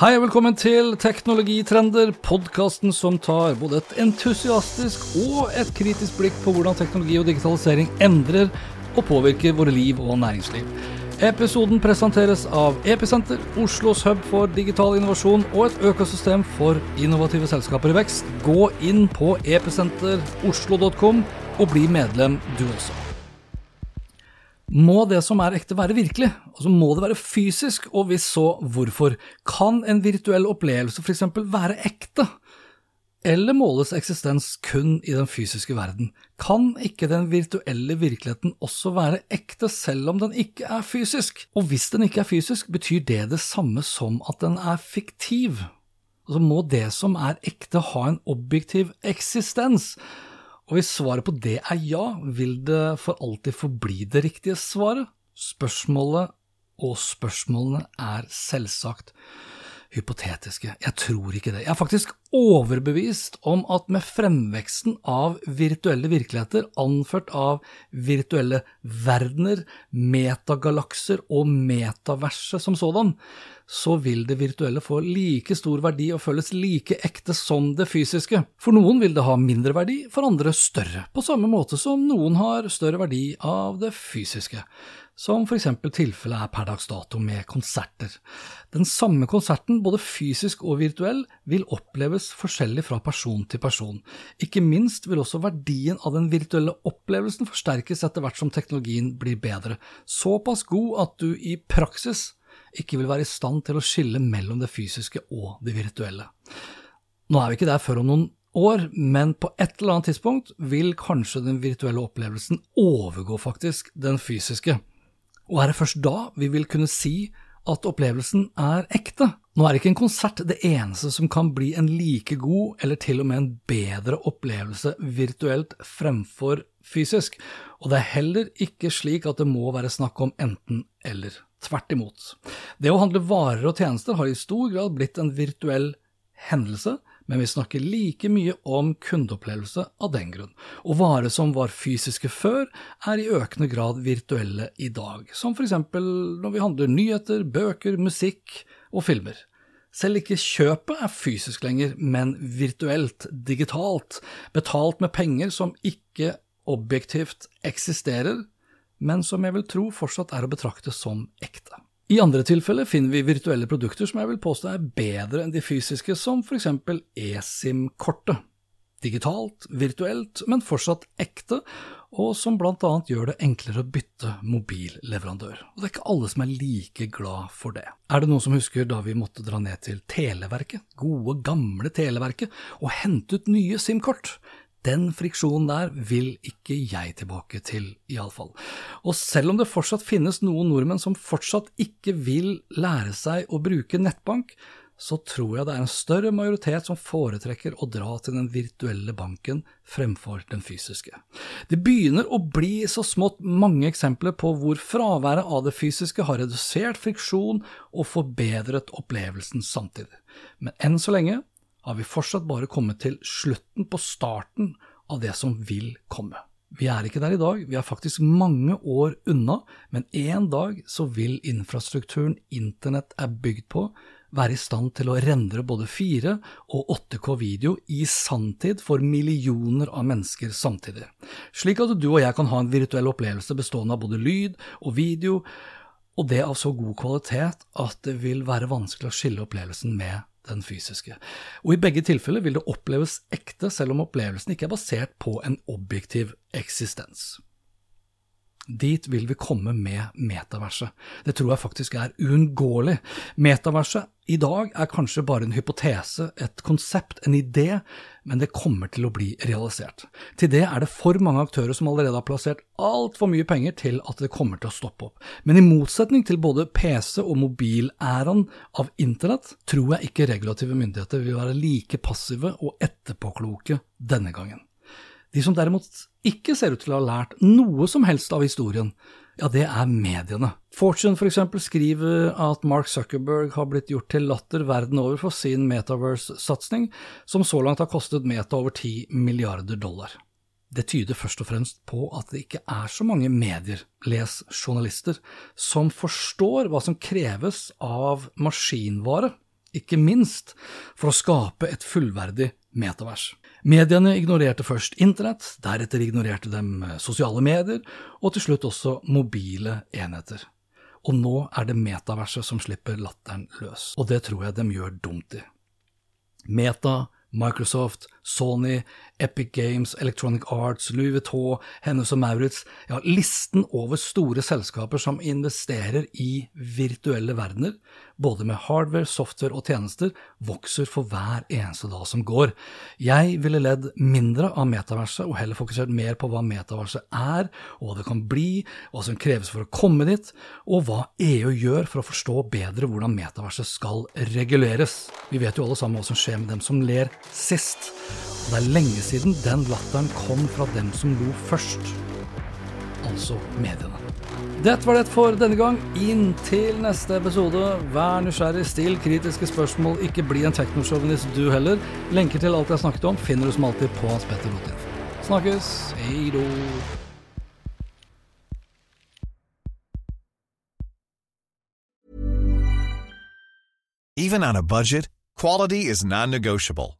Hei og velkommen til Teknologitrender, podkasten som tar både et entusiastisk og et kritisk blikk på hvordan teknologi og digitalisering endrer og påvirker våre liv og næringsliv. Episoden presenteres av Episenter, Oslos hub for digital innovasjon og et økosystem for innovative selskaper i vekst. Gå inn på episenteroslo.com og bli medlem du også. Må det som er ekte være virkelig? Altså Må det være fysisk, og hvis så, hvorfor? Kan en virtuell opplevelse f.eks. være ekte? Eller måles eksistens kun i den fysiske verden? Kan ikke den virtuelle virkeligheten også være ekte, selv om den ikke er fysisk? Og hvis den ikke er fysisk, betyr det det samme som at den er fiktiv? Altså Må det som er ekte ha en objektiv eksistens? Og hvis svaret på det er ja, vil det for alltid forbli det riktige svaret? Spørsmålet og spørsmålene er selvsagt hypotetiske. Jeg tror ikke det. Jeg er faktisk overbevist om at med fremveksten av virtuelle virkeligheter, anført av virtuelle verdener, metagalakser og metaverset som sådan, så vil det virtuelle få like stor verdi og føles like ekte som det fysiske. For noen vil det ha mindre verdi, for andre større, på samme måte som noen har større verdi av det fysiske som for eksempel tilfellet er per dags dato med konserter. Den samme konserten, både fysisk og virtuell, vil oppleves forskjellig fra person til person. Ikke minst vil også verdien av den virtuelle opplevelsen forsterkes etter hvert som teknologien blir bedre, såpass god at du i praksis ikke vil være i stand til å skille mellom det fysiske og det virtuelle. Nå er vi ikke der før om noen år, men på et eller annet tidspunkt vil kanskje den virtuelle opplevelsen overgå faktisk den fysiske. Og er det først da vi vil kunne si at opplevelsen er ekte? Nå er ikke en konsert det eneste som kan bli en like god, eller til og med en bedre opplevelse virtuelt fremfor fysisk, og det er heller ikke slik at det må være snakk om enten eller. Tvert imot. Det å handle varer og tjenester har i stor grad blitt en virtuell hendelse, men vi snakker like mye om kundeopplevelse av den grunn. Og varer som var fysiske før, er i økende grad virtuelle i dag, som eksempel når vi handler nyheter, bøker, musikk og filmer. Selv ikke kjøpet er fysisk lenger, men virtuelt, digitalt, betalt med penger som ikke objektivt eksisterer, men som jeg vil tro fortsatt er å betrakte som ekte. I andre tilfeller finner vi virtuelle produkter som jeg vil påstå er bedre enn de fysiske, som eksempel eSIM-kortet. Digitalt, virtuelt, men fortsatt ekte, og som annet gjør det enklere å bytte mobilleverandør. Og det er ikke alle som er like glad for det. Er det noen som husker da vi måtte dra ned til Televerket, gode, gamle Televerket, og hente ut nye SIM-kort? Den friksjonen der vil ikke jeg tilbake til, iallfall. Og selv om det fortsatt finnes noen nordmenn som fortsatt ikke vil lære seg å bruke nettbank, så tror jeg det er en større majoritet som foretrekker å dra til den virtuelle banken fremfor den fysiske. Det begynner å bli så smått mange eksempler på hvor fraværet av det fysiske har redusert friksjon og forbedret opplevelsen samtidig. Men enn så lenge har vi fortsatt bare kommet til slutten på starten av det som vil komme. Vi er ikke der i dag, vi er faktisk mange år unna, men en dag så vil infrastrukturen internett er bygd på, være i stand til å rendre både 4 og 8K video i sanntid for millioner av mennesker samtidig, slik at du og jeg kan ha en virtuell opplevelse bestående av både lyd og video, og det av så god kvalitet at det vil være vanskelig å skille opplevelsen med den fysiske. Og i begge tilfeller vil det oppleves ekte, selv om opplevelsen ikke er basert på en objektiv eksistens. Dit vil vi komme med metaverset. Det tror jeg faktisk er uunngåelig. Metaverset i dag er kanskje bare en hypotese, et konsept, en idé, men det kommer til å bli realisert. Til det er det for mange aktører som allerede har plassert altfor mye penger til at det kommer til å stoppe opp. Men i motsetning til både PC- og mobilæraen av internett, tror jeg ikke regulative myndigheter vil være like passive og etterpåkloke denne gangen. De som derimot ikke ser ut til å ha lært noe som helst av historien, ja, det er mediene. Fortune for eksempel skriver at Mark Zuckerberg har blitt gjort til latter verden over for sin Metaverse-satsing, som så langt har kostet Meta over 10 milliarder dollar. Det tyder først og fremst på at det ikke er så mange medier, les journalister, som forstår hva som kreves av maskinvare, ikke minst for å skape et fullverdig metavers. Mediene ignorerte først internett, deretter ignorerte dem sosiale medier, og til slutt også mobile enheter. Og nå er det metaverset som slipper latteren løs, og det tror jeg de gjør dumt i. Meta, Microsoft, Sony, Epic Games, Electronic Arts, Louis Vuitton, Hennes og Maurits, ja, listen over store selskaper som investerer i virtuelle verdener, både med hardware, software og tjenester, vokser for hver eneste dag som går. Jeg ville ledd mindre av metaverset og heller fokusert mer på hva metaverset er, og hva det kan bli, hva som kreves for å komme dit, og hva EU gjør for å forstå bedre hvordan metaverset skal reguleres. Vi vet jo alle sammen hva som skjer med dem som ler sist. Og det er lenge den latteren kom fra dem som lo først, altså mediene. Dette var det for denne gang. Inntil neste episode, vær nysgjerrig, still kritiske spørsmål, ikke bli en teknosjåvinist du heller. Lenker til alt jeg snakket om finner du som alltid på Hans Petter Lotin. Snakkes, hei då. Even on a budget, quality is non-negotiable.